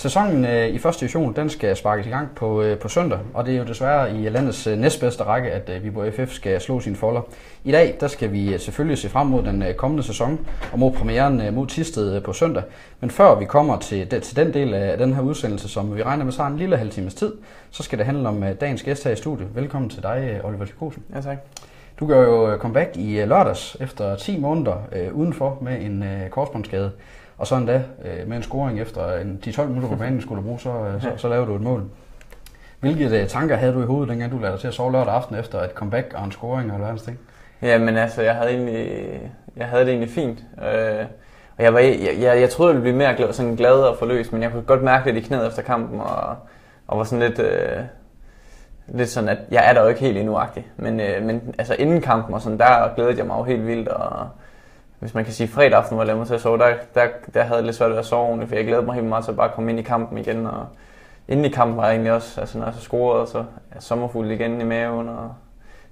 Sæsonen øh, i første division, den skal sparkes i gang på, øh, på søndag, og det er jo desværre i landets øh, næstbedste række, at øh, Viborg FF skal slå sine folder. I dag, der skal vi øh, selvfølgelig se frem mod den øh, kommende sæson, og mod premieren øh, mod Tisted øh, på søndag. Men før vi kommer til, de, til den del af den her udsendelse, som vi regner med så en lille halv times tid, så skal det handle om øh, dagens gæst her i studiet. Velkommen til dig, øh, Oliver Tykosen. Ja, tak. Du gør jo øh, comeback i øh, lørdags efter 10 måneder øh, udenfor med en øh, korsbåndsskade. Og så endda øh, med en scoring efter en 10-12 minutter på banen skulle du bruge, så, øh, så, så lavede du et mål. Hvilke øh, tanker havde du i hovedet, dengang du lærte dig til at sove lørdag aften efter et comeback og en scoring og alverdens ting? Ja, men altså, jeg havde, egentlig, jeg havde det egentlig fint. Øh, og jeg, var, jeg, jeg, jeg troede, jeg ville blive mere glad, sådan glad og forløst, men jeg kunne godt mærke det i knæet efter kampen, og, og var sådan lidt, øh, lidt sådan, at jeg er der jo ikke helt endnu -agtig. Men, øh, men altså inden kampen og sådan, der glædede jeg mig jo helt vildt, og hvis man kan sige fredag aften, hvor jeg mig til at sove, der, der, der havde jeg lidt svært ved at sove ordentligt, for jeg glædede mig helt meget til at bare komme ind i kampen igen. Og inden i kampen var jeg egentlig også, altså når jeg så scorede, så er sommerfuld igen i maven, og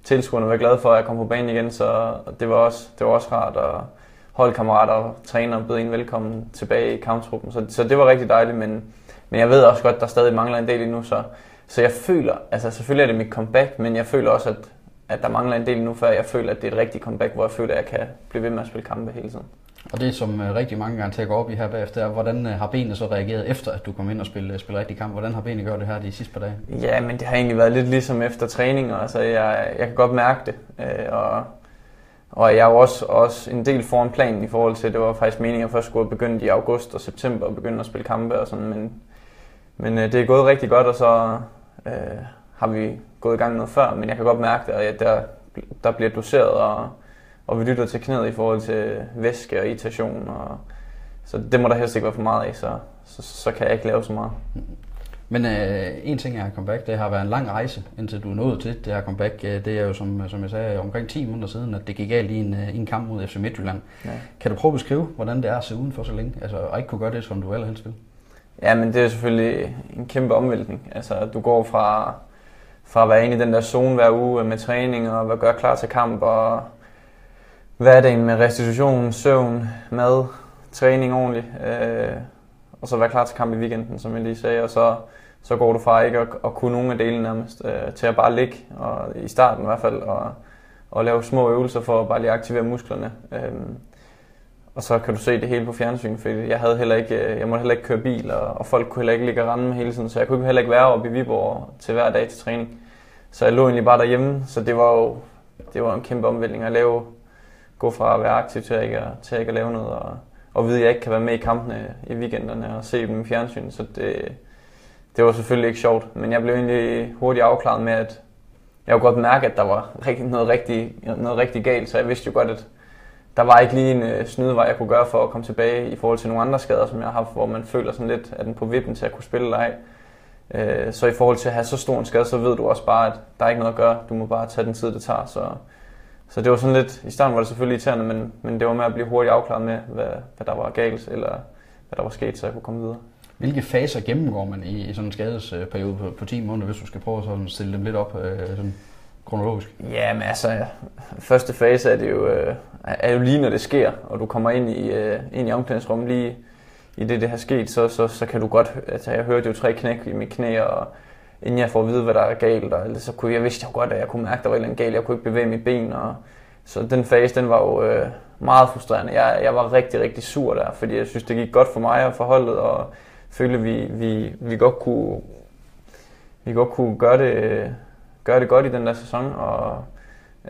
tilskuerne var glade for, at jeg kom på banen igen, så det var også, det var også rart, og holdkammerater og træner bød en velkommen tilbage i kamptruppen, så, så det var rigtig dejligt, men, men jeg ved også godt, at der stadig mangler en del endnu, så, så jeg føler, altså selvfølgelig er det mit comeback, men jeg føler også, at at der mangler en del nu, før jeg føler, at det er et rigtigt comeback, hvor jeg føler, at jeg kan blive ved med at spille kampe hele tiden. Og det, som øh, rigtig mange gange tager op i her bagefter, er, hvordan øh, har benene så reageret efter, at du kom ind og spille, spille rigtig kamp? Hvordan har benene gjort det her de sidste par dage? Ja, men det har egentlig været lidt ligesom efter træning. Altså, jeg, jeg kan godt mærke det. Øh, og, og jeg er jo også, også en del foran planen i forhold til, det var faktisk meningen, at jeg først skulle begynde i august og september og begynde at spille kampe og sådan. Men, men det er gået rigtig godt, og så øh, har vi gået i gang noget før, men jeg kan godt mærke at der, der bliver doseret, og, og vi lytter til knæet i forhold til væske og irritation. Og, så det må der helst ikke være for meget af, så, så, så kan jeg ikke lave så meget. Men øh, en ting er comeback, det har været en lang rejse, indtil du er nået til det her comeback. Det er jo, som, som jeg sagde, omkring 10 måneder siden, at det gik galt i en, øh, en kamp mod FC Midtjylland. Ja. Kan du prøve at beskrive, hvordan det er at se uden for så længe, altså, og ikke kunne gøre det, som du allerhelst vil? Ja, men det er selvfølgelig en kæmpe omvæltning. Altså, du går fra fra at være inde i den der zone hver uge øh, med træning og gøre klar til kamp og hverdagen med restitution, søvn, mad, træning ordentligt. Øh, og så være klar til kamp i weekenden, som jeg lige sagde. Og så, så går du fra ikke at, at kunne nogen af delene nærmest, øh, til at bare ligge, og, i starten i hvert fald, og, og lave små øvelser for at bare lige aktivere musklerne. Øh, og så kan du se det hele på fjernsyn, for jeg havde heller ikke, øh, jeg måtte heller ikke køre bil, og, og folk kunne heller ikke ligge og rende hele tiden, så jeg kunne heller ikke være oppe i Viborg til hver dag til træning. Så jeg lå egentlig bare derhjemme, så det var jo det var en kæmpe omvæltning at lave, gå fra at være aktiv til at ikke, til ikke at lave noget, og, og vide, at jeg ikke kan være med i kampene i weekenderne og se dem i fjernsyn, så det, det var selvfølgelig ikke sjovt, men jeg blev egentlig hurtigt afklaret med, at jeg kunne godt mærke, at der var noget rigtig, noget rigtig galt, så jeg vidste jo godt, at der var ikke lige en øh, snydevej, jeg kunne gøre for at komme tilbage i forhold til nogle andre skader, som jeg har haft, hvor man føler sådan lidt, at den på vippen til at kunne spille leg. Øh, så i forhold til at have så stor en skade, så ved du også bare, at der er ikke noget at gøre. Du må bare tage den tid, det tager. Så, så det var sådan lidt, i starten var det selvfølgelig irriterende, men, men det var med at blive hurtigt afklaret med, hvad, hvad der var galt, eller hvad der var sket, så jeg kunne komme videre. Hvilke faser gennemgår man i, i sådan en skadesperiode på, på 10 måneder, hvis du skal prøve at stille dem lidt op øh, sådan kronologisk? Ja, men altså, første fase er det jo, øh, er jo lige når det sker, og du kommer ind i, øh, ind i omklædningsrummet lige i det, det har sket, så, så, så kan du godt, altså jeg hørte jo tre knæk i mit knæ, og inden jeg får at vide, hvad der er galt, og så kunne jeg vidste jo godt, at jeg kunne mærke, at der var et eller andet galt, jeg kunne ikke bevæge mit ben, og så den fase, den var jo øh, meget frustrerende. Jeg, jeg var rigtig, rigtig sur der, fordi jeg synes, det gik godt for mig og for holdet, og følte, vi, vi, vi godt kunne, vi godt kunne gøre det, øh, gøre det godt i den der sæson, og,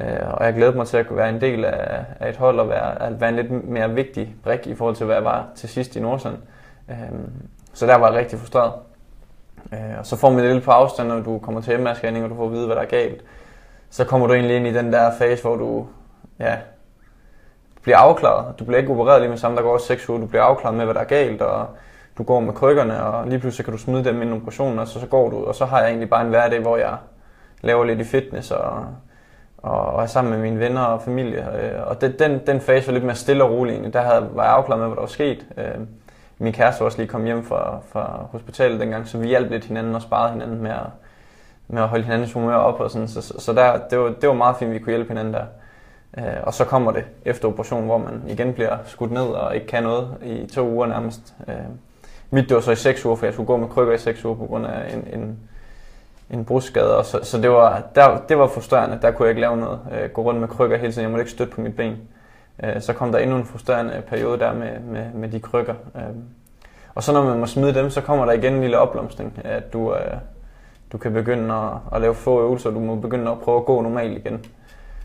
øh, og jeg glæder mig til at være en del af, af et hold og være, at være en lidt mere vigtig brik i forhold til, hvad jeg var til sidst i Nordsjælland. Øh, så der var jeg rigtig frustreret. Øh, og så får man det lidt på afstand, når du kommer til hjemmescanning, og du får at vide, hvad der er galt. Så kommer du egentlig ind i den der fase, hvor du ja, bliver afklaret. Du bliver ikke opereret lige med samme, der går også 6 uger. Du bliver afklaret med, hvad der er galt, og du går med krykkerne, og lige pludselig kan du smide dem ind i operationen, og så, så går du, og så har jeg egentlig bare en hverdag, hvor jeg laver lidt i fitness og, og, og er sammen med mine venner og familie. Øh, og det, den, den fase var lidt mere stille og rolig egentlig. Der havde, var jeg afklaret med, hvad der var sket. Øh, min kæreste var også lige kommet hjem fra, fra hospitalet dengang, så vi hjalp lidt hinanden og sparede hinanden med at, med at holde hinandens humør op. Og sådan. Så, så, der, det, var, det var meget fint, at vi kunne hjælpe hinanden der. Øh, og så kommer det efter operationen, hvor man igen bliver skudt ned og ikke kan noget i to uger nærmest. Øh, mit det var så i 6 uger, for jeg skulle gå med krykker i 6 uger på grund af en, en, en brudskade. Og så, så det, var, der, det var frustrerende. Der kunne jeg ikke lave noget. Øh, gå rundt med krykker hele tiden. Jeg måtte ikke støtte på mit ben. Øh, så kom der endnu en frustrerende periode der med, med, med de krykker. Øh, og så når man må smide dem, så kommer der igen en lille opblomstring, at du, øh, du kan begynde at, at lave få øvelser, du må begynde at prøve at gå normalt igen.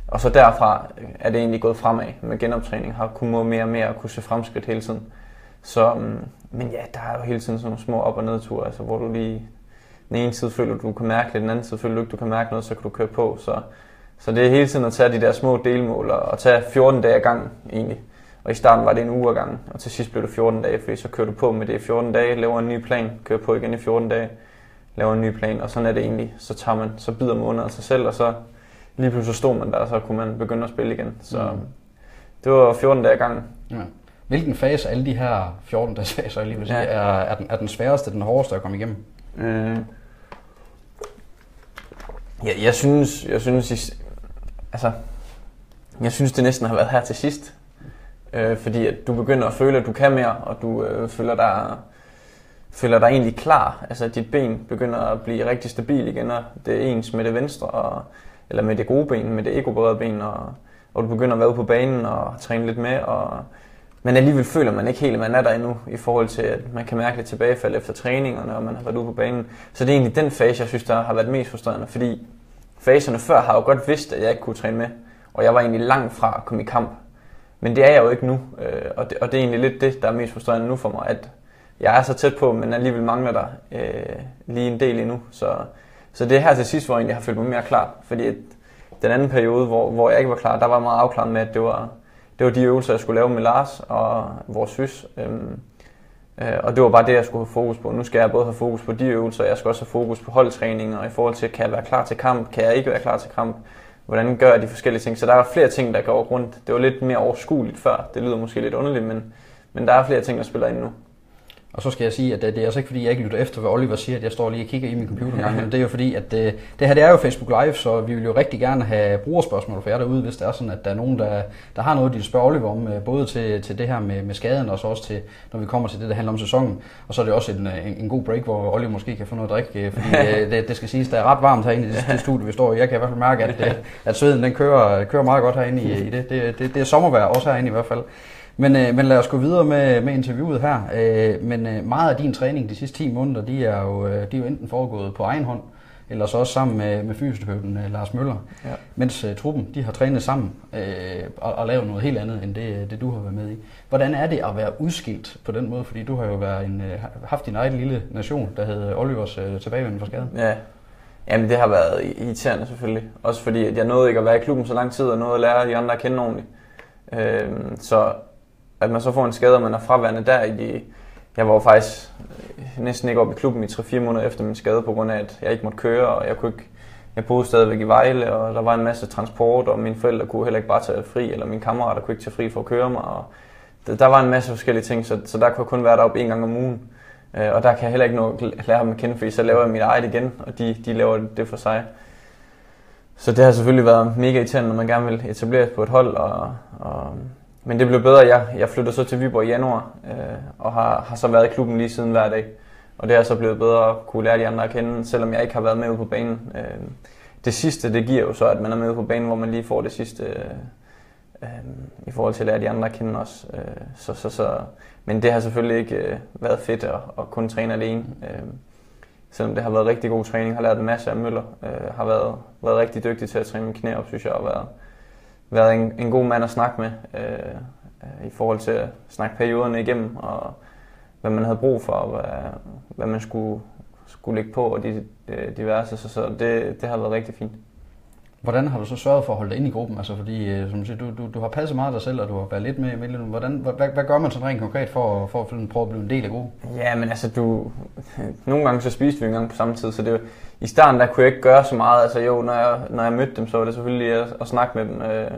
Og så derfra øh, er det egentlig gået fremad med genoptræning, har kunnet må mere og mere og kunne se fremskridt hele tiden. Så, mm, men ja, der er jo hele tiden sådan nogle små op- og nedture, altså, hvor du lige den ene side føler, du kan mærke det, den anden side føler du ikke, du kan mærke noget, så kan du køre på. Så, så det er hele tiden at tage de der små delmål og, og tage 14 dage ad gang egentlig. Og i starten var det en uge ad gang, og til sidst blev det 14 dage, fordi så kører du på med det i 14 dage, laver en ny plan, kører på igen i 14 dage, laver en ny plan, og sådan er det egentlig. Så tager man, så bider man under sig selv, og så lige pludselig stod man der, og så kunne man begynde at spille igen. Så mm. det var 14 dage ad gang. Ja. Hvilken fase alle de her 14 dages faser, lige vil sige, ja. er, er, den, er den sværeste, den hårdeste at komme igennem? Mm. Jeg, jeg synes, jeg synes, altså, jeg synes det næsten har været her til sidst. Øh, fordi at du begynder at føle, at du kan mere, og du øh, føler dig føler dig egentlig klar. Altså dit ben begynder at blive rigtig stabil igen, og det er ens med det venstre, og, eller med det gode ben, med det ekobrede ben, og, og du begynder at være ude på banen og træne lidt med, og, men alligevel føler man ikke helt, at man er der endnu, i forhold til, at man kan mærke lidt tilbagefald efter træningerne, og man har været ude på banen. Så det er egentlig den fase, jeg synes, der har været mest frustrerende, fordi faserne før har jeg jo godt vidst, at jeg ikke kunne træne med, og jeg var egentlig langt fra at komme i kamp. Men det er jeg jo ikke nu, øh, og, det, og det er egentlig lidt det, der er mest frustrerende nu for mig, at jeg er så tæt på, men alligevel mangler der øh, lige en del endnu. Så, så det er her til sidst, hvor jeg egentlig har følt mig mere klar, fordi at den anden periode, hvor, hvor jeg ikke var klar, der var jeg meget afklaret med, at det var, det var de øvelser, jeg skulle lave med Lars og vores sys. Øhm, øh, og det var bare det, jeg skulle have fokus på. Nu skal jeg både have fokus på de øvelser, jeg skal også have fokus på holdtræning, og i forhold til, kan jeg være klar til kamp, kan jeg ikke være klar til kamp, hvordan gør jeg de forskellige ting. Så der var flere ting, der går rundt. Det var lidt mere overskueligt før. Det lyder måske lidt underligt, men, men der er flere ting, der spiller ind nu. Og så skal jeg sige, at det er altså ikke fordi, jeg ikke lytter efter, hvad Oliver siger, at jeg står lige og kigger i min computer gang, men det er jo fordi, at det, det her det er jo Facebook Live, så vi vil jo rigtig gerne have brugerspørgsmål for jer derude, hvis det er sådan, at der er nogen, der, der har noget, de vil spørge Oliver om, øh, både til, til det her med, med skaden, og så også til, når vi kommer til det, der handler om sæsonen. Og så er det også en, en, en god break, hvor Oliver måske kan få noget at drikke, øh, fordi øh, det, det skal siges, der er ret varmt herinde i det, det studie, vi står i. Jeg kan i hvert fald mærke, at, at sveden den kører, kører meget godt herinde i, i det. Det, det. det er sommervejr også herinde i hvert fald. Men, øh, men lad os gå videre med, med interviewet her. Øh, men øh, meget af din træning de sidste 10 måneder, de er jo, øh, de er jo enten foregået på egen hånd, eller så også sammen med, med fysioterapeuten øh, Lars Møller. Ja. Mens øh, truppen de har trænet sammen øh, og, og lavet noget helt andet, end det, det du har været med i. Hvordan er det at være udskilt på den måde? Fordi du har jo været en, haft din egen lille nation, der hed Olivers øh, tilbagevenden fra skaden. Ja. Jamen det har været irriterende selvfølgelig. Også fordi at jeg nåede ikke at være i klubben så lang tid, og nåede at lære de andre at kende ordentligt. Øh, så at man så får en skade, og man er fraværende der i de, jeg var faktisk næsten ikke oppe i klubben i 3-4 måneder efter min skade, på grund af, at jeg ikke måtte køre, og jeg kunne ikke, jeg boede stadigvæk i Vejle, og der var en masse transport, og mine forældre kunne heller ikke bare tage fri, eller mine kammerater kunne ikke tage fri for at køre mig, og der var en masse forskellige ting, så, så der kunne jeg kun være deroppe en gang om ugen. Øh, og der kan jeg heller ikke nå at lære dem at kende, fordi så laver jeg mit eget igen, og de, de laver det for sig. Så det har selvfølgelig været mega irriterende, når man gerne vil etablere på et hold, og, og men det blev bedre. Jeg, jeg flyttede så til Viborg i januar, øh, og har, har så været i klubben lige siden hver dag. Og det er så blevet bedre at kunne lære de andre at kende, selvom jeg ikke har været med ude på banen. Øh, det sidste, det giver jo så, at man er med ude på banen, hvor man lige får det sidste øh, øh, i forhold til at lære de andre at kende også. Øh, så, så, så, men det har selvfølgelig ikke øh, været fedt at, at kun træne alene. Øh, selvom det har været rigtig god træning, har lært en masse af Møller, øh, har været, været rigtig dygtig til at træne min knæ op, synes jeg, og været, været en, en god mand at snakke med øh, øh, i forhold til at snakke perioderne igennem, og hvad man havde brug for, og hvad, hvad man skulle, skulle lægge på, og de, de diverse. Så, så det, det har været rigtig fint. Hvordan har du så sørget for at holde dig ind i gruppen? Altså fordi, øh, som du siger, du, du, du har passet meget af dig selv, og du har været lidt med i Hvordan, hvad, hvad gør man sådan rent konkret for, for at prøve at blive en del af gruppen? Ja, men altså, du, nogle gange så spiste vi en gang på samme tid, så det, i starten der kunne jeg ikke gøre så meget. Altså jo, når jeg, når jeg mødte dem, så var det selvfølgelig at, at snakke med dem. Øh,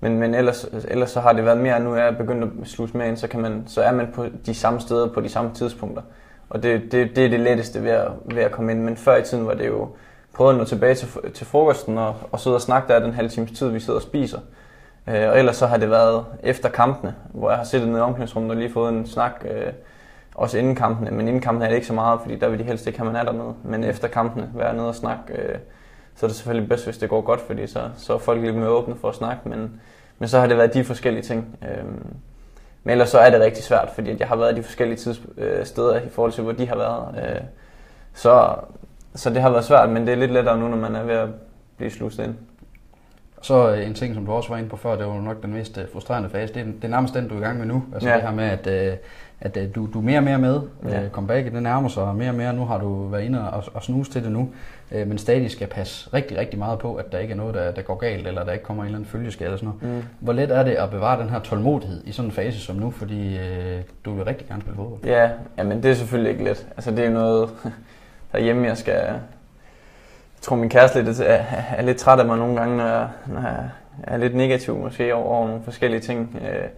men, men ellers, ellers så har det været mere, nu er jeg begyndt at slutte med ind, så, kan man, så er man på de samme steder på de samme tidspunkter. Og det, det, det er det letteste ved at, ved at komme ind. Men før i tiden var det jo, prøvet at nå tilbage til, til frokosten og, og sidde og snakke der den halve times tid, vi sidder og spiser. Øh, og ellers så har det været efter kampene, hvor jeg har siddet nede i omklædningsrummet og lige fået en snak øh, også inden kampene, men inden kampene er det ikke så meget, fordi der vil de helst ikke have, man er dernede. Men efter kampene, være nede og snakke, øh, så er det selvfølgelig bedst, hvis det går godt, fordi så, så er folk lidt mere åbne for at snakke, men, men så har det været de forskellige ting. Øh, men ellers så er det rigtig svært, fordi jeg har været de forskellige tids, øh, steder i forhold til, hvor de har været. Øh, så, så det har været svært, men det er lidt lettere nu, når man er ved at blive sluset ind. Så øh, en ting, som du også var inde på før, det var nok den mest øh, frustrerende fase. Det er, det er nærmest den, du er i gang med nu. Altså ja. det her med, at, øh, at du, du er mere og mere med. Ja. Comebacket, det nærmer sig mere og mere. Nu har du været inde og, og snuse til det nu. Men stadig skal passe rigtig, rigtig meget på, at der ikke er noget, der, der går galt, eller der ikke kommer en eller anden følgeskade eller sådan noget. Mm. Hvor let er det at bevare den her tålmodighed i sådan en fase som nu? Fordi øh, du vil rigtig gerne spille fodbold. Ja, men det er selvfølgelig ikke let. Altså det er noget derhjemme, jeg skal, tror, min kæreste lidt, er, er lidt træt af mig nogle gange, når jeg, når jeg er lidt negativ måske over, over nogle forskellige ting. Øh,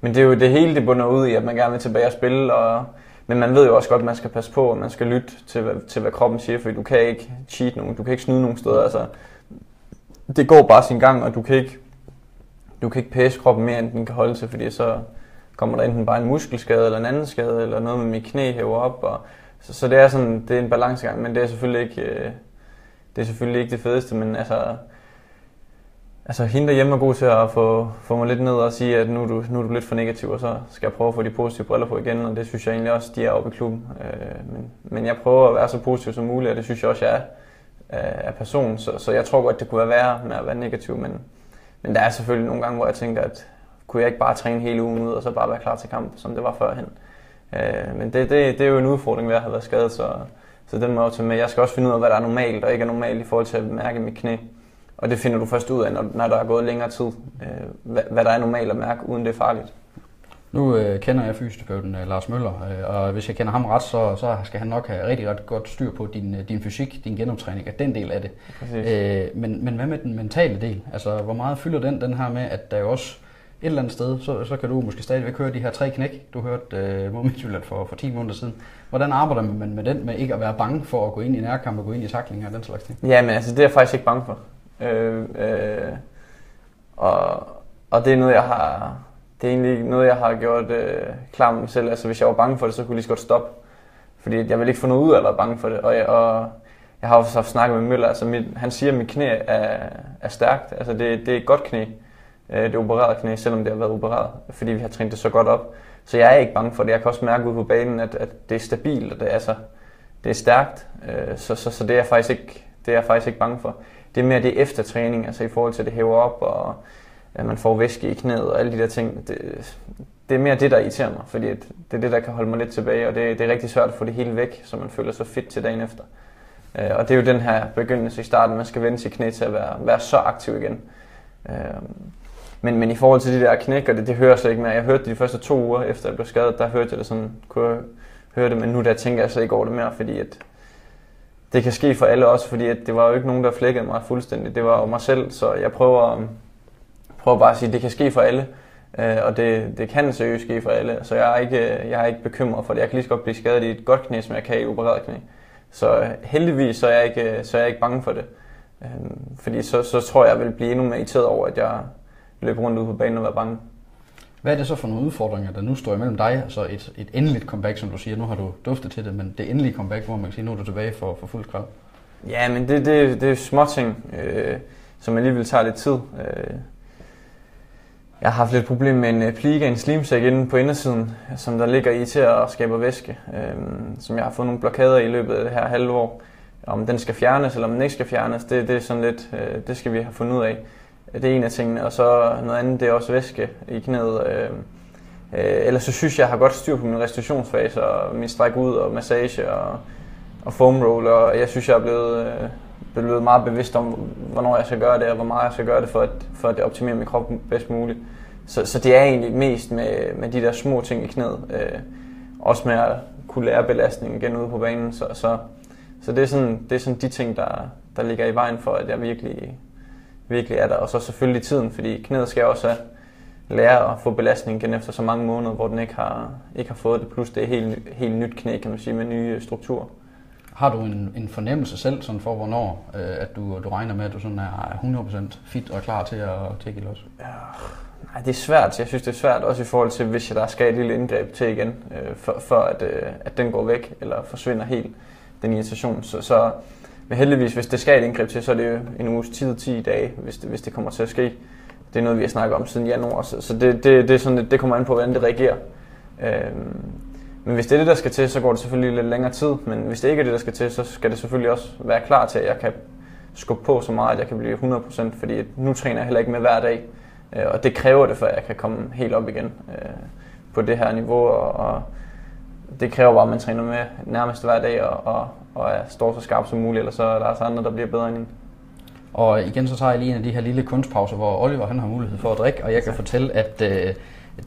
men det er jo det hele, det bunder ud i, at man gerne vil tilbage og spille, og, men man ved jo også godt, at man skal passe på, og man skal lytte til, til hvad kroppen siger, for du kan ikke cheat nogen, du kan ikke snyde nogen steder. Altså, det går bare sin gang, og du kan ikke, du kan ikke pæse kroppen mere, end den kan holde til, fordi så kommer der enten bare en muskelskade, eller en anden skade, eller noget med mit knæ hæver op. Og, så, så det er sådan, det er en balancegang, men det er selvfølgelig ikke, øh, det er selvfølgelig ikke det fedeste, men altså, altså hende derhjemme er god til at få, få mig lidt ned og sige, at nu er, du, nu er du lidt for negativ, og så skal jeg prøve at få de positive briller på igen, og det synes jeg egentlig også, de er oppe i klubben. Øh, men, men jeg prøver at være så positiv som muligt, og det synes jeg også, jeg er øh, af person, så, så jeg tror godt, det kunne være værre med at være negativ, men, men der er selvfølgelig nogle gange, hvor jeg tænker, at kunne jeg ikke bare træne hele ugen ud, og så bare være klar til kamp, som det var førhen. Øh, men det, det, det er jo en udfordring ved at have været skadet, så, så den må jeg tage med. Jeg skal også finde ud af, hvad der er normalt og ikke er normalt i forhold til at mærke mit knæ. Og det finder du først ud af, når, når der er gået længere tid, øh, hvad, hvad der er normalt at mærke, uden det er farligt. Nu øh, kender jeg fysioterapeuten øh, Lars Møller, øh, og hvis jeg kender ham ret, så, så skal han nok have rigtig ret godt styr på din, øh, din fysik, din genoptræning, at den del af det. Øh, men, men hvad med den mentale del? Altså, hvor meget fylder den, den her med, at der jo også et eller andet sted, så, så kan du måske stadigvæk høre de her tre knæk, du hørte øh, mod Midtjylland for, for 10 måneder siden. Hvordan arbejder man med den, med ikke at være bange for at gå ind i nærkamp og gå ind i taklinger og den slags ting? Ja, men altså det er jeg faktisk ikke bange for. Øh, øh, og, og det er noget, jeg har, det er egentlig noget, jeg har gjort øh, klar med mig selv. Altså hvis jeg var bange for det, så kunne jeg lige så godt stoppe. Fordi jeg vil ikke få noget ud af at være bange for det. Og jeg, og jeg har også haft snakket med Møller, altså mit, han siger, at mit knæ er, er stærkt. Altså det, det er et godt knæ øh, det opererede knæ, selvom det har været opereret, fordi vi har trænet det så godt op. Så jeg er ikke bange for det. Jeg kan også mærke ud på banen, at, at det er stabilt, og det er, altså, det er stærkt. Øh, så, så, så det er jeg faktisk ikke, det er jeg faktisk ikke bange for. Det er mere det efter træning, altså i forhold til at det hæver op, og at man får væske i knæet og alle de der ting. Det, det er mere det, der irriterer mig, fordi det er det, der kan holde mig lidt tilbage, og det, det er rigtig svært at få det hele væk, så man føler sig fedt til dagen efter. Øh, og det er jo den her begyndelse i starten, man skal vende sit knæ til at være, være så aktiv igen. Øh, men, men i forhold til de der knæk, og det, det hører jeg slet ikke mere. Jeg hørte det de første to uger efter jeg blev skadet, der hørte jeg det sådan, kunne jeg høre det, men nu der tænker jeg slet ikke over det mere, fordi at det kan ske for alle også, fordi at det var jo ikke nogen, der flækkede mig fuldstændig. Det var jo mig selv, så jeg prøver, prøver bare at sige, at det kan ske for alle. Øh, og det, det kan seriøst ske for alle. Så jeg er, ikke, jeg er ikke bekymret for det. Jeg kan lige så godt blive skadet i et godt knæ, som jeg kan i opereret knæ. Så heldigvis så er jeg ikke, så er jeg ikke bange for det. Øh, fordi så, så tror jeg, jeg vil blive endnu mere irriteret over, at jeg, løbe rundt ud på banen og være bange. Hvad er det så for nogle udfordringer, der nu står imellem dig og så et, et endeligt comeback, som du siger? Nu har du duftet til det, men det endelige comeback, hvor man kan sige, nu er du tilbage for, for fuld krav. Ja, men det, det, det er små ting, øh, som alligevel tager lidt tid. Øh, jeg har haft lidt problem med en øh, pliga, en slimsæk inde på indersiden, som der ligger i til at skabe væske, øh, som jeg har fået nogle blokader i løbet af det her halve år. Om den skal fjernes, eller om den ikke skal fjernes, det, det er sådan lidt, øh, det skal vi have fundet ud af. Det er en af tingene, og så noget andet, det er også væske i knæet. Øh, øh, ellers så synes jeg, jeg har godt styr på min restitutionsfase, og min stræk ud, og massage, og, og foam roll, og jeg synes, jeg er blevet, øh, blevet meget bevidst om, hvornår jeg skal gøre det, og hvor meget jeg skal gøre det, for at, for at optimere min krop bedst muligt. Så, så det er egentlig mest med, med de der små ting i knæet. Øh, også med at kunne lære belastningen igen ude på banen. Så, så, så det, er sådan, det er sådan de ting, der, der ligger i vejen for, at jeg virkelig virkelig er der. Og så selvfølgelig tiden, fordi knæet skal også have lære at få belastning igen efter så mange måneder, hvor den ikke har, ikke har fået det. Plus det er helt, helt nyt knæ, kan man sige, med nye strukturer. Har du en, en fornemmelse selv sådan for, hvornår øh, at du, du regner med, at du sådan er 100% fit og klar til at tække los? Ja, nej, det er svært. Jeg synes, det er svært også i forhold til, hvis der skal et lille indgreb til igen, øh, for, for at, øh, at den går væk eller forsvinder helt, den irritation. Så, så men heldigvis, hvis det skal et indgreb til, så er det jo en uges tid, 10 dage, hvis det, hvis det kommer til at ske. Det er noget, vi har snakket om siden januar, så, så det, det, det, er sådan, det kommer an på, hvordan det reagerer. Øhm, men hvis det er det, der skal til, så går det selvfølgelig lidt længere tid. Men hvis det ikke er det, der skal til, så skal det selvfølgelig også være klar til, at jeg kan skubbe på så meget, at jeg kan blive 100%, fordi nu træner jeg heller ikke med hver dag. Øh, og det kræver det, for at jeg kan komme helt op igen øh, på det her niveau. Og, og det kræver bare, at man træner med nærmest hver dag og, og, og er, står så skarp som muligt, eller så er der altså andre, der bliver bedre end en. Og igen så tager jeg lige en af de her lille kunstpauser, hvor Oliver han har mulighed for at drikke, og jeg kan fortælle, at øh,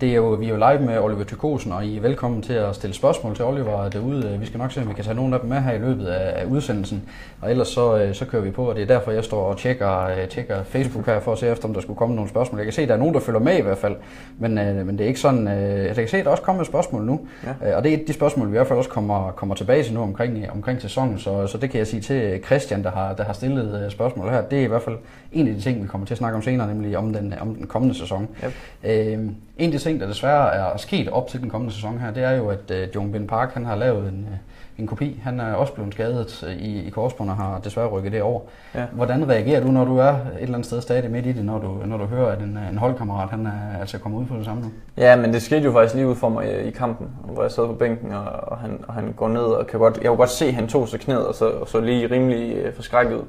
det er jo, vi er jo live med Oliver Tykosen, og I er velkommen til at stille spørgsmål til Oliver derude. Vi skal nok se, om vi kan tage nogle af dem med her i løbet af, udsendelsen. Og ellers så, øh, så kører vi på, og det er derfor, jeg står og tjekker, øh, tjekker Facebook her for at se efter, om der skulle komme nogle spørgsmål. Jeg kan se, at der er nogen, der følger med i hvert fald, men, øh, men det er ikke sådan... Jeg kan se, at der også kommer et spørgsmål nu, ja. og det er de spørgsmål, vi i hvert fald også kommer, kommer tilbage til nu omkring, omkring sæsonen. Så, så det kan jeg sige til Christian, der har, der har stillet spørgsmål her. Det er i hvert fald en af de ting, vi kommer til at snakke om senere, nemlig om den, om den kommende sæson. Yep. Øh, en af de ting, der desværre er sket op til den kommende sæson her, det er jo, at uh, Jong Ben Park han har lavet en, uh, en kopi. Han er også blevet skadet uh, i, i korsbånd og har desværre rykket det over. Ja. Hvordan reagerer du, når du er et eller andet sted stadig midt i det, når du, når du hører, at en, en holdkammerat han er altså kommet ud på det samme nu? Ja, men det skete jo faktisk lige ud for mig i, i kampen, hvor jeg sad på bænken, og, og, han, og han går ned, og kan godt, jeg kunne godt se, at han tog sig knæet, og så, og så lige rimelig uh, forskrækket ud.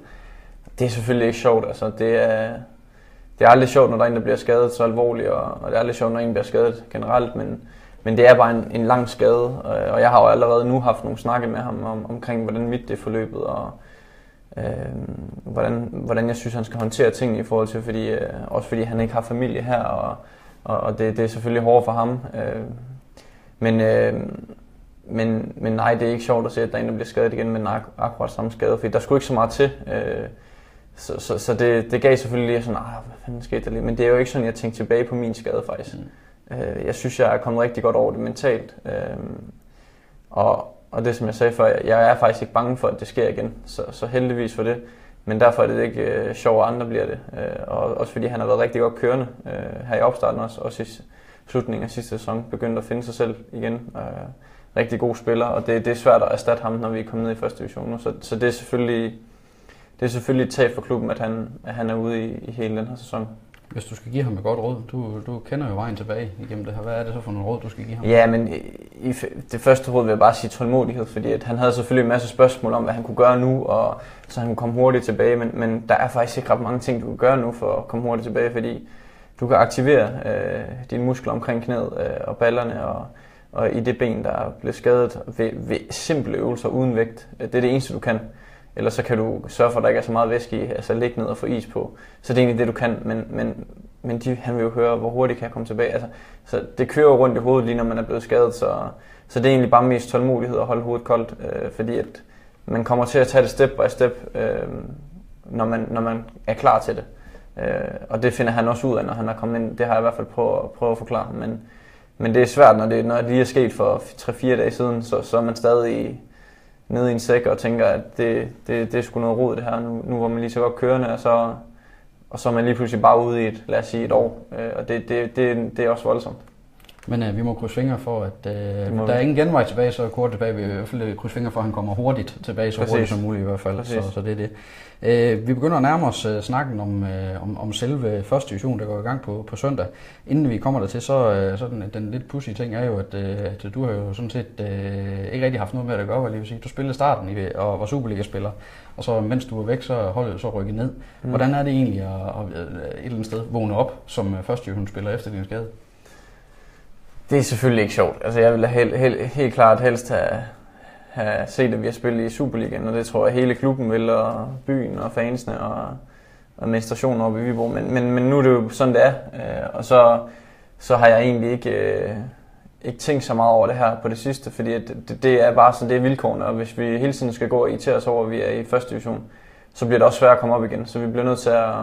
Det er selvfølgelig ikke sjovt, altså det er, det er aldrig sjovt, når der er en, der bliver skadet så alvorligt, og, og det er aldrig sjovt, når en bliver skadet generelt, men, men det er bare en, en lang skade, og, og jeg har jo allerede nu haft nogle snakke med ham om, omkring, hvordan mit det er forløbet, og øh, hvordan, hvordan jeg synes, han skal håndtere tingene i forhold til, fordi, øh, også fordi han ikke har familie her, og, og, og det, det er selvfølgelig hårdt for ham. Øh, men, øh, men, men nej, det er ikke sjovt at se, at der er en, der bliver skadet igen med akkurat samme skade, fordi der skulle ikke så meget til. Øh, så, så, så det, det gav selvfølgelig sådan, ah, hvad fanden skete der lige? Men det er jo ikke sådan, jeg tænkte tilbage på min skade faktisk. Mm. Øh, jeg synes, jeg er kommet rigtig godt over det mentalt. Øh, og, og det som jeg sagde før, jeg er faktisk ikke bange for, at det sker igen. Så, så heldigvis for det. Men derfor er det ikke øh, sjovt, at andre bliver det. Øh, og også fordi han har været rigtig godt kørende øh, her i opstarten også. Også i slutningen af sidste sæson begyndt at finde sig selv igen. Øh, rigtig god spiller, og det, det er svært at erstatte ham, når vi er kommet ned i første division. Så, så det er selvfølgelig det er selvfølgelig et tab for klubben, at han, at han er ude i, i hele den her sæson. Hvis du skal give ham et godt råd, du, du kender jo vejen tilbage igennem det her. Hvad er det så for nogle råd, du skal give ham? Ja, men i, det første råd vil jeg bare sige tålmodighed, fordi at han havde selvfølgelig en masse spørgsmål om, hvad han kunne gøre nu, og så han kunne komme hurtigt tilbage, men, men der er faktisk ikke ret mange ting, du kan gøre nu for at komme hurtigt tilbage, fordi du kan aktivere øh, dine muskler omkring knæet øh, og ballerne og, og i det ben, der er blevet skadet ved, ved simple øvelser uden vægt. Det er det eneste, du kan. Eller så kan du sørge for, at der ikke er så meget væske i, altså ligge ned og få is på. Så det er egentlig det, du kan, men, men, men de, han vil jo høre, hvor hurtigt kan jeg komme tilbage. Altså, så det kører rundt i hovedet lige når man er blevet skadet, så, så det er egentlig bare mest tålmodighed at holde hovedet koldt, øh, fordi at man kommer til at tage det step by step, øh, når, man, når man er klar til det. Øh, og det finder han også ud af, når han er kommet ind. Det har jeg i hvert fald prøvet, prøvet at forklare. Men, men det er svært, når det, når det lige er sket for 3-4 dage siden, så, så er man stadig nede i en sæk og tænker, at det, det, det er sgu noget rod det her, nu, nu var man lige så godt kørende, og så, og så er man lige pludselig bare ude i et, lad os sige et år, øh, og det, det, det, det er også voldsomt. Men øh, vi må krydse fingre for, at øh, der er ingen genvej tilbage, så kort tilbage. Vi i hvert fald krydse fingre for, at han kommer hurtigt tilbage, så Præcis. hurtigt som muligt i hvert fald. Så, så det er det. Øh, vi begynder at nærme os øh, snakken om, øh, om, om selve første division, der går i gang på, på søndag. Inden vi kommer der til, så, øh, så den, den lidt pussy ting er jo, at, øh, at du har jo sådan set øh, ikke rigtig haft noget med at gøre, hvad vil sige. Du spillede starten i, og var Superliga-spiller, og så mens du var væk, så holdet så rykket ned. Mm. Hvordan er det egentlig at, at, at et eller andet sted vågne op som første divisionsspiller efter din skade? Det er selvfølgelig ikke sjovt. Altså, jeg ville helt, helt, helt klart helst have, have set, at vi har spillet i Superligaen, og det tror jeg hele klubben vil, og byen og fansene og administrationen oppe i Viborg. Men, men, men nu er det jo sådan, det er. Øh, og så, så har jeg egentlig ikke, øh, ikke tænkt så meget over det her på det sidste, fordi det, det er bare sådan, det er vilkårene, og hvis vi hele tiden skal gå og irritere os over, at vi er i første division, så bliver det også svært at komme op igen. Så vi bliver nødt til at,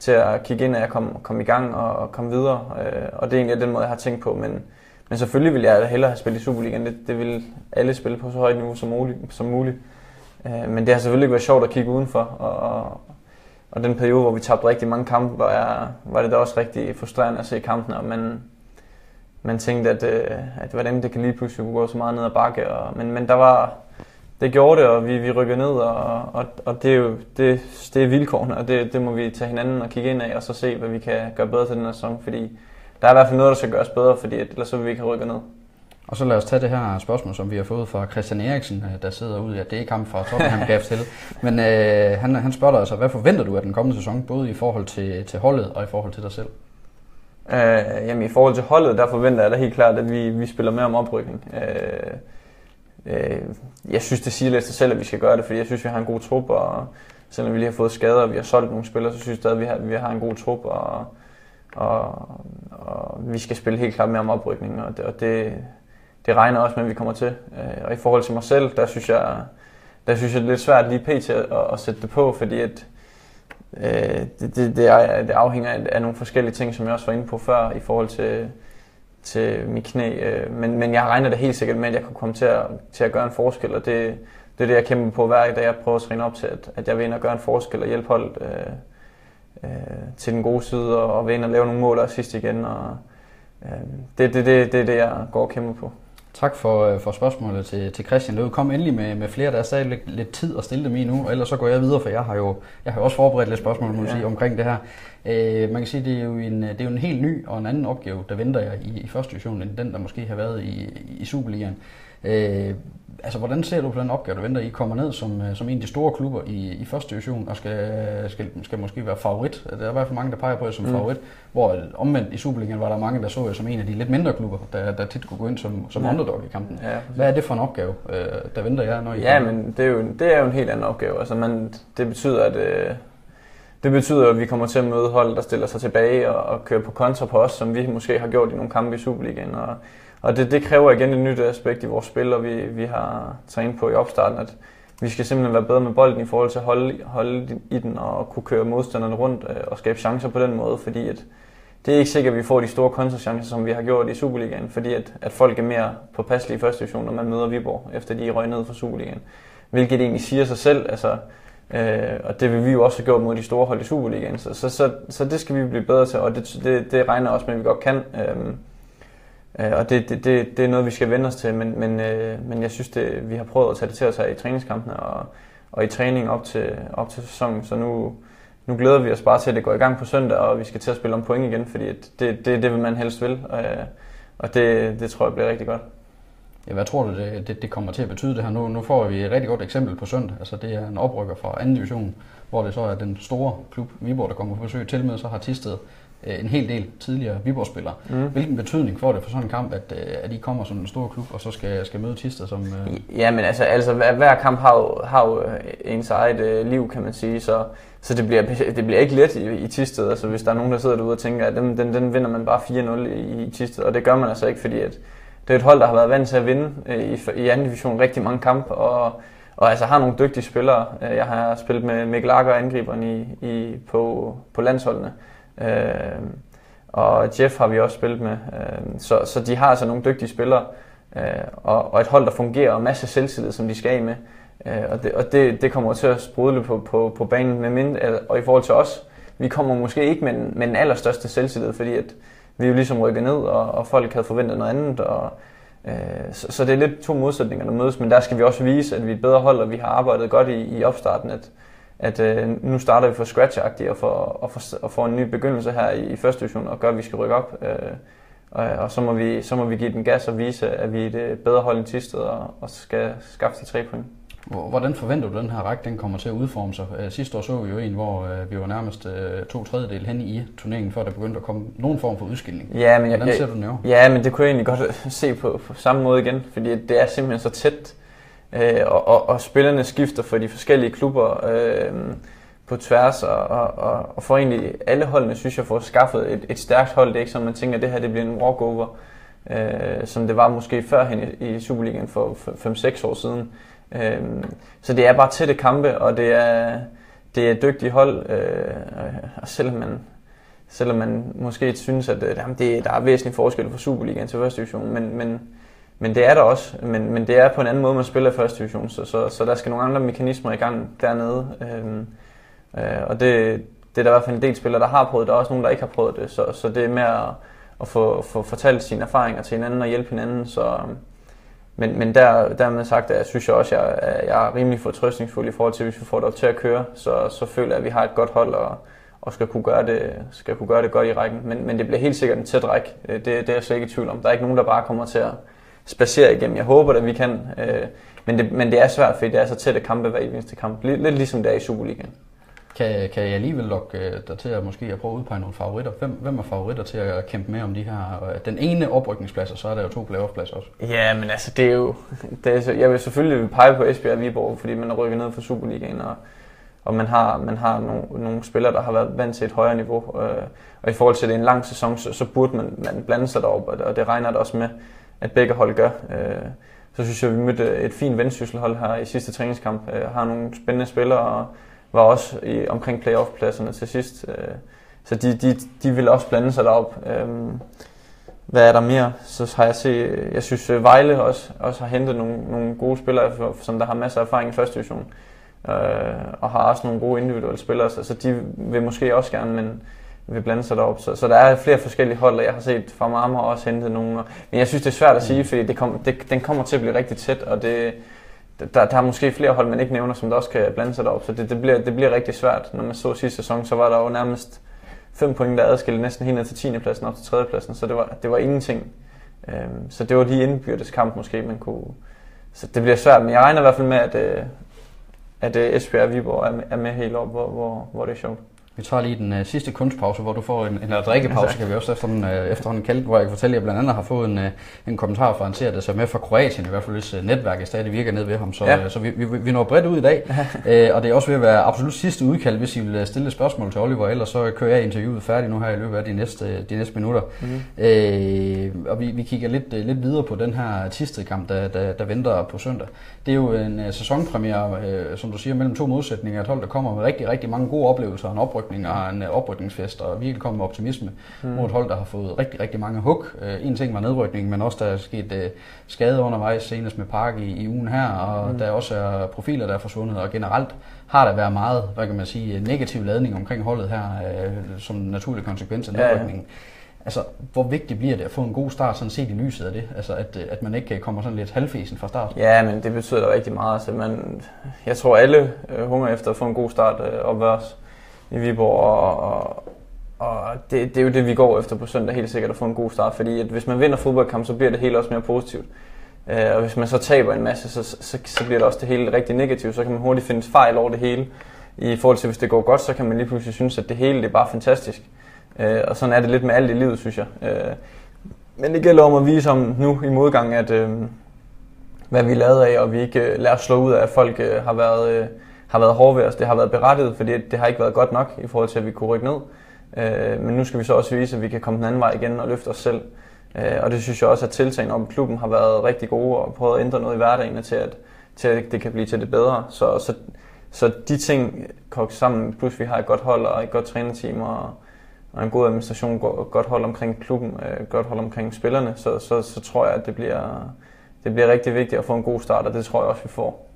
til at kigge ind, at jeg kom, kom i gang og, og komme videre. Øh, og det er egentlig den måde, jeg har tænkt på. Men, men selvfølgelig vil jeg hellere have spillet i Superligaen. Det, det vil alle spille på så højt niveau som muligt. Som muligt. Øh, men det har selvfølgelig ikke været sjovt at kigge udenfor, og, og, og den periode, hvor vi tabte rigtig mange kampe, var, jeg, var det da også rigtig frustrerende at se kampene, og man, man tænkte, at, øh, at hvordan det kan lige pludselig gå så meget ned ad bakke, og, men, men der var, det gjorde det, og vi, vi rykkede ned, og, og, og det er jo det, det er vilkårene, og det, det må vi tage hinanden og kigge ind af, og så se, hvad vi kan gøre bedre til den her sæson, fordi der er i hvert fald noget, der skal gøres bedre, fordi ellers så vil vi ikke have rykket ned. Og så lad os tage det her spørgsmål, som vi har fået fra Christian Eriksen, øh, der sidder ude. Ja, det er ham fra Tottenham gav til. Men øh, han, han spørger dig altså, hvad forventer du af den kommende sæson, både i forhold til, til holdet og i forhold til dig selv? Øh, jamen i forhold til holdet, der forventer jeg da helt klart, at vi, vi spiller mere om oprykning. Øh, øh, jeg synes, det siger lidt sig selv, at vi skal gøre det, fordi jeg synes, vi har en god trup, og selvom vi lige har fået skader, og vi har solgt nogle spillere, så synes jeg stadig, at vi har, vi har en god trup, og, og, og vi skal spille helt klart mere om oprykning, og det, og det, det regner også med, at vi kommer til. Øh, og i forhold til mig selv, der synes jeg, der synes jeg det er lidt svært lige pt. at, at sætte det på, fordi at, øh, det, det, det, er, det afhænger af nogle forskellige ting, som jeg også var inde på før, i forhold til, til mit knæ. Øh, men, men jeg regner det helt sikkert med, at jeg kan komme til at, til at gøre en forskel, og det, det er det, jeg kæmper på hver dag. Jeg prøver at træne op til, at, at jeg vil ind og gøre en forskel og hjælpe holdet øh, øh, til den gode side, og, og vil ind og lave nogle mål og sidst igen. Og, øh, det, det, det, det det, jeg går og kæmper på. Tak for, øh, for spørgsmålet til, til Christian Løv. Kom endelig med, med flere, der er stadig lidt, lidt tid at stille dem i nu, ellers så går jeg videre, for jeg har jo jeg har også forberedt lidt spørgsmål må ja. sige, omkring det her. Øh, man kan sige, det er, jo en, det er jo en helt ny og en anden opgave, der venter jeg i, i første division, end den, der måske har været i, i Superligaen. Øh, altså, hvordan ser du på den opgave, der venter? I kommer ned som, øh, som en af de store klubber i, i første division, og skal, skal, skal måske være favorit. Der er i hvert fald mange, der peger på jer som mm. favorit. Hvor omvendt i Superligaen var der mange, der så jer som en af de lidt mindre klubber, der, der tit kunne gå ind som, som ja. underdog i kampen. Ja, Hvad er det for en opgave, øh, der venter jer, når I Ja, men det er, jo, det er jo en helt anden opgave. Altså, man, det betyder, at... Øh, det betyder, at vi kommer til at møde hold, der stiller sig tilbage og, og kører på kontra på os, som vi måske har gjort i nogle kampe i Superligaen. Og, og det, det kræver igen et nyt aspekt i vores spil, og vi, vi har trænet på i opstarten, at vi skal simpelthen være bedre med bolden i forhold til at holde, holde i den og kunne køre modstanderne rundt øh, og skabe chancer på den måde, fordi at det er ikke sikkert, at vi får de store kontrachancer, som vi har gjort i Superligaen, fordi at, at folk er mere påpasselige i første division, når man møder Viborg, efter de er røget ned fra Superligaen. Hvilket egentlig siger sig selv, altså, øh, og det vil vi jo også have gjort mod de store hold i Superligaen, så, så, så, så det skal vi blive bedre til, og det, det, det regner også med, at vi godt kan. Øh, Øh, og det, det, det, det er noget, vi skal vende os til, men, men, øh, men jeg synes, det, vi har prøvet at tage det til os her i træningskampene og, og i træning op til, op til sæsonen, så nu, nu glæder vi os bare til, at det går i gang på søndag, og vi skal til at spille om point igen, fordi det, det, det, det vil man helst vil, og, og det, det tror jeg bliver rigtig godt. Ja, hvad tror du, det, det, det kommer til at betyde det her? Nu, nu får vi et rigtig godt eksempel på søndag. Altså, det er en oprykker fra anden division, hvor det så er den store klub Viborg, der kommer på besøg til med, så har Tisted en hel del tidligere Viborg-spillere. Mm. Hvilken betydning får det for sådan en kamp, at, øh, at I kommer som en stor klub, og så skal, skal møde Tisted som... Uh... Ja, men altså, altså hver, hver kamp har jo, har jo ens eget uh, liv, kan man sige, så, så det, bliver, det bliver ikke let i, i Tisted. Altså, hvis der er nogen, der sidder derude og tænker, at den, den, den vinder man bare 4-0 i, i Tisted, og det gør man altså ikke, fordi at det er et hold, der har været vant til at vinde uh, i, i anden division rigtig mange kampe, og og altså har nogle dygtige spillere. Jeg har spillet med Mikkel Akker, angriberen i, i, på, på landsholdene. Øh, og Jeff har vi også spillet med. Øh, så, så de har altså nogle dygtige spillere, øh, og, og et hold, der fungerer, og masser af selvtillid, som de skal af med. Øh, og det, og det, det kommer til at sprudle på, på, på banen med mindre, og i forhold til os, vi kommer måske ikke med, med den allerstørste selvtillid, fordi at vi jo ligesom rykker ned, og, og folk havde forventet noget andet, og, øh, så, så det er lidt to modsætninger, der mødes, men der skal vi også vise, at vi er et bedre hold, og vi har arbejdet godt i, i opstarten, at, at øh, nu starter vi for scratch og får, og, får, og får en ny begyndelse her i, i første division og gør, at vi skal rykke op. Øh, og, og så, må vi, så må vi give den gas og vise, at vi er det bedre hold end sidste og, og skal skaffe de tre point. Hvordan forventer du, at den her række den kommer til at udforme sig? Øh, sidste år så vi jo en, hvor øh, vi var nærmest øh, to tredjedel hen i turneringen, før der begyndte at komme nogen form for udskilling. Ja, men jeg, Hvordan ser du den Ja, men det kunne jeg egentlig godt se på, på samme måde igen, fordi det er simpelthen så tæt øh, og, og, og spillerne skifter for de forskellige klubber øh, på tværs, og, og, og for egentlig alle holdene, synes jeg, får skaffet et, et stærkt hold. Det er ikke sådan, man tænker, at det her det bliver en walkover, øh, som det var måske førhen i, i Superligaen for 5-6 år siden. Øh, så det er bare tætte kampe, og det er, det er dygtige hold, øh, og selvom man, selvom man måske synes, at øh, det, der er væsentlig forskel fra Superligaen til første division, men, men men det er der også, men, men det er på en anden måde, man spiller i første division, så, så, så der skal nogle andre mekanismer i gang dernede. Øhm, øh, og det, det er der i hvert fald en del spillere, der har prøvet der er også nogen, der ikke har prøvet det, så, så det er med at, at få, få fortalt sine erfaringer til hinanden og hjælpe hinanden, så, men, men der, dermed sagt, jeg synes jeg også, at jeg, jeg er rimelig fortrøstningsfuld i forhold til, hvis vi får det op til at køre, så, så føler jeg, at vi har et godt hold og, og skal, kunne gøre det, skal kunne gøre det godt i rækken. Men, men det bliver helt sikkert en tæt række. Øh, det, det er jeg slet ikke i tvivl om. Der er ikke nogen, der bare kommer til at spacere igennem. Jeg håber, at vi kan. Øh, men, det, men det er svært, fordi det er så tætte kampe hver eneste kamp. Lidt, lidt ligesom det er i Superligaen. Kan, kan jeg alligevel lokke øh, dig til at måske at prøve at udpege nogle favoritter? Hvem, hvem er favoritter til at kæmpe med om de her? Øh, den ene oprykningsplads, og så er der jo to playoff-pladser også. Ja, men altså det er jo... Det er, så, jeg vil selvfølgelig pege på Esbjerg og Viborg, fordi man er rykket ned fra Superligaen, og, og man har, man har nogle, nogle spillere, der har været vant til et højere niveau. Øh, og i forhold til, at det er en lang sæson, så, så burde man, man blande sig derop, og det regner det også med, at begge hold gør. Øh, så synes jeg, at vi mødte et fint vendsysselhold her i sidste træningskamp. Øh, har nogle spændende spillere, og var også i, omkring playoff-pladserne til sidst. Øh, så de, de, de vil også blande sig derop. Øh, hvad er der mere? Så har jeg set, jeg synes øh, Vejle også, også har hentet nogle, nogle gode spillere, som der har masser af erfaring i første division. Øh, og har også nogle gode individuelle spillere, så, så de vil måske også gerne, men vil blande sig derop. Så, så der er flere forskellige hold, og jeg har set fra Marmor også hentet nogle. Men jeg synes, det er svært at sige, fordi det kom, det, den kommer til at blive rigtig tæt, og det, der, der er måske flere hold, man ikke nævner, som der også kan blande sig derop, så det, det, bliver, det bliver rigtig svært. Når man så sidste sæson, så var der jo nærmest fem point, der adskilte næsten helt ned til 10. pladsen op til 3. pladsen, så det var, det var ingenting. Øhm, så det var lige indbyrdes kamp måske, man kunne... Så det bliver svært, men jeg regner i hvert fald med, at, øh, at øh, Esbjerg og Viborg er med, er med helt op, hvor, hvor, hvor det er sjovt. Vi tager lige den uh, sidste kunstpause, hvor du får en, eller drikkepause, kan vi også efterhånden, uh, efterhånden kalde hvor jeg kan fortælle, at jeg blandt andet har fået en, uh, en kommentar fra en seer, der ser med fra Kroatien, i hvert fald hvis uh, netværket stadig virker ned ved ham. Så, ja. uh, så vi, vi, vi når bredt ud i dag, uh, og det er også ved at være absolut sidste udkald, hvis I vil stille spørgsmål til Oliver, ellers så kører jeg interviewet færdigt nu her i løbet af de næste, de næste minutter. Mm-hmm. Uh, og vi, vi kigger lidt, lidt videre på den her tisted kamp, der, der, der venter på søndag. Det er jo en uh, sæsonpremiere, uh, som du siger, mellem to modsætninger, et hold, der kommer med rigtig, rigtig mange gode oplevelser, en oprykning og en uh, oprykningsfest og virkelig komme med optimisme mm. mod et hold, der har fået rigtig, rigtig mange hug. Uh, en ting var nedrykningen, men også der er sket uh, skade undervejs, senest med Park i, i ugen her, og mm. der også er profiler, der er forsvundet, og generelt har der været meget, hvad kan man sige, negativ ladning omkring holdet her, som naturlig konsekvens af nedrykningen. Ja, ja. Altså, hvor vigtigt bliver det at få en god start, sådan set i lyset af det? Altså, at, at man ikke kommer sådan lidt halvfesen fra start? Ja, men det betyder rigtig meget. Altså, man, jeg tror, alle øh, hunger efter at få en god start øh, opværs i Viborg, og, og, og det, det er jo det, vi går efter på søndag, helt sikkert at få en god start, fordi at hvis man vinder fodboldkamp, så bliver det hele også mere positivt. Øh, og hvis man så taber en masse, så, så, så bliver det også det hele rigtig negativt, så kan man hurtigt finde fejl over det hele. I forhold til, hvis det går godt, så kan man lige pludselig synes, at det hele det er bare fantastisk. Øh, og sådan er det lidt med alt i livet, synes jeg. Øh, men det gælder om at vise om nu i modgang, at øh, hvad vi er lavet af, og vi ikke øh, lader os slå ud af, at folk øh, har været... Øh, har været hårde ved os. Det har været berettiget, fordi det har ikke været godt nok i forhold til, at vi kunne rykke ned. Øh, men nu skal vi så også vise, at vi kan komme den anden vej igen og løfte os selv. Øh, og det synes jeg også, at tiltagene om klubben har været rigtig gode og prøvet at ændre noget i hverdagen til, at, til at det kan blive til det bedre. Så, så, så de ting kogt sammen, plus vi har et godt hold og et godt trænerteam og, og en god administration, godt hold omkring klubben, øh, godt hold omkring spillerne, så, så, så tror jeg, at det bliver, det bliver rigtig vigtigt at få en god start, og det tror jeg også, vi får.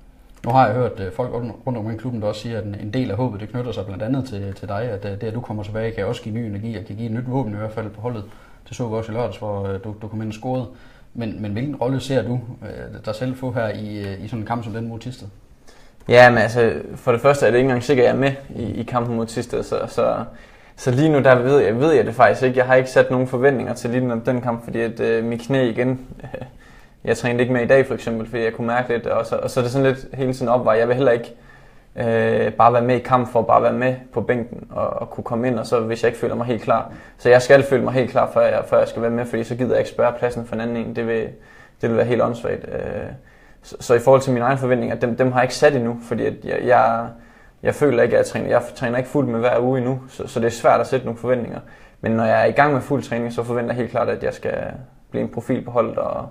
Nu har jeg hørt øh, folk rundt omkring klubben, der også siger, at en del af håbet det knytter sig blandt andet til, til dig, at øh, det, at du kommer tilbage, kan også give ny energi og kan give et nyt våben i hvert fald på holdet. Det så vi også i lørdags, hvor du, du kom ind og scorede. Men, men hvilken rolle ser du øh, dig selv få her i, i sådan en kamp som den mod Tisted? Ja, men altså, for det første er det ikke engang sikkert, at jeg er med i, i kampen mod Tisted, så, så, så lige nu der ved jeg, ved jeg det faktisk ikke. Jeg har ikke sat nogen forventninger til lige den kamp, fordi at øh, mit knæ igen jeg trænede ikke med i dag for eksempel, fordi jeg kunne mærke lidt, og så, og så er det sådan lidt hele tiden op, jeg vil heller ikke øh, bare være med i kamp for at bare være med på bænken og, og kunne komme ind, og så hvis jeg ikke føler mig helt klar. Så jeg skal føle mig helt klar, før jeg, før jeg skal være med, fordi så gider jeg ikke spørge pladsen for en anden en. Det vil, det vil være helt åndssvagt. Øh, så, så, i forhold til mine egne forventninger, dem, dem har jeg ikke sat endnu, fordi at jeg, jeg, jeg føler ikke, at jeg træner. Jeg træner ikke fuldt med hver uge endnu, så, så det er svært at sætte nogle forventninger. Men når jeg er i gang med fuld træning, så forventer jeg helt klart, at jeg skal blive en profil på holdet og,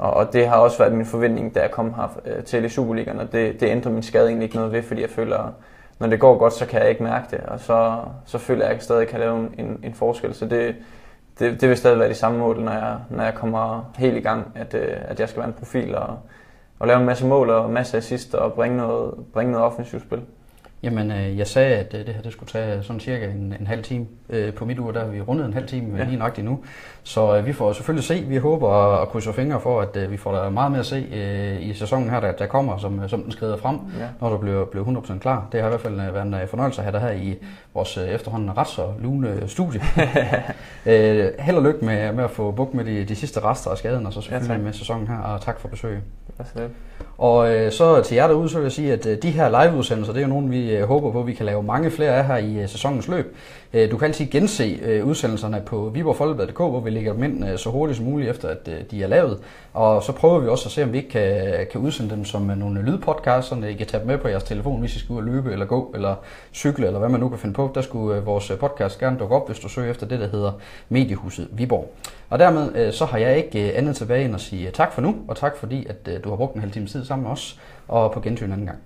og, og det har også været min forventning, da jeg kom her øh, til i Superligaen, og det, det ændrer min skade egentlig ikke noget ved, fordi jeg føler, når det går godt, så kan jeg ikke mærke det, og så, så føler jeg, at jeg stadig kan lave en, en forskel. Så det, det, det vil stadig være de samme mål, når jeg, når jeg kommer helt i gang, at, øh, at jeg skal være en profil og, og lave en masse mål og en masse assist og bringe noget, bringe noget offensivt spil. Jamen, øh, jeg sagde, at øh, det her det skulle tage sådan cirka en, en halv time. Øh, på mit uge, der har vi rundet en halv time ja. lige nøjagtigt nu. Så øh, vi får selvfølgelig se. Vi håber at, krydse fingre for, at øh, vi får der meget mere at se øh, i sæsonen her, der, der kommer, som, som den skrider frem, ja. når du bliver, bliver 100% klar. Det har i hvert fald øh, været en øh, fornøjelse at have dig her i vores øh, efterhånden ret så lune studie. øh, held og lykke med, med at få bukt med de, de sidste rester af skaden, og så selvfølgelig ja, med sæsonen her, og tak for besøget. Og øh, så til jer derude, så vil jeg sige, at øh, de her live-udsendelser, det er jo nogle, vi øh, håber på, at vi kan lave mange flere af her i øh, sæsonens løb. Øh, du kan altid gense øh, udsendelserne på viborgfolkeblad.dk, hvor vi lægger dem ind øh, så hurtigt som muligt, efter at øh, de er lavet. Og så prøver vi også at se, om vi ikke kan, kan udsende dem som øh, nogle lydpodcasts, så I kan tage dem med på jeres telefon, hvis I skal ud og løbe, eller gå, eller cykle, eller hvad man nu kan finde på. Der skulle øh, vores øh, podcast gerne dukke op, hvis du søger efter det, der hedder Mediehuset Viborg. Og dermed øh, så har jeg ikke øh, andet tilbage end at sige øh, tak for nu, og tak fordi, at øh, du har brugt en halv time tid sammen med os, og på gensyn en anden gang.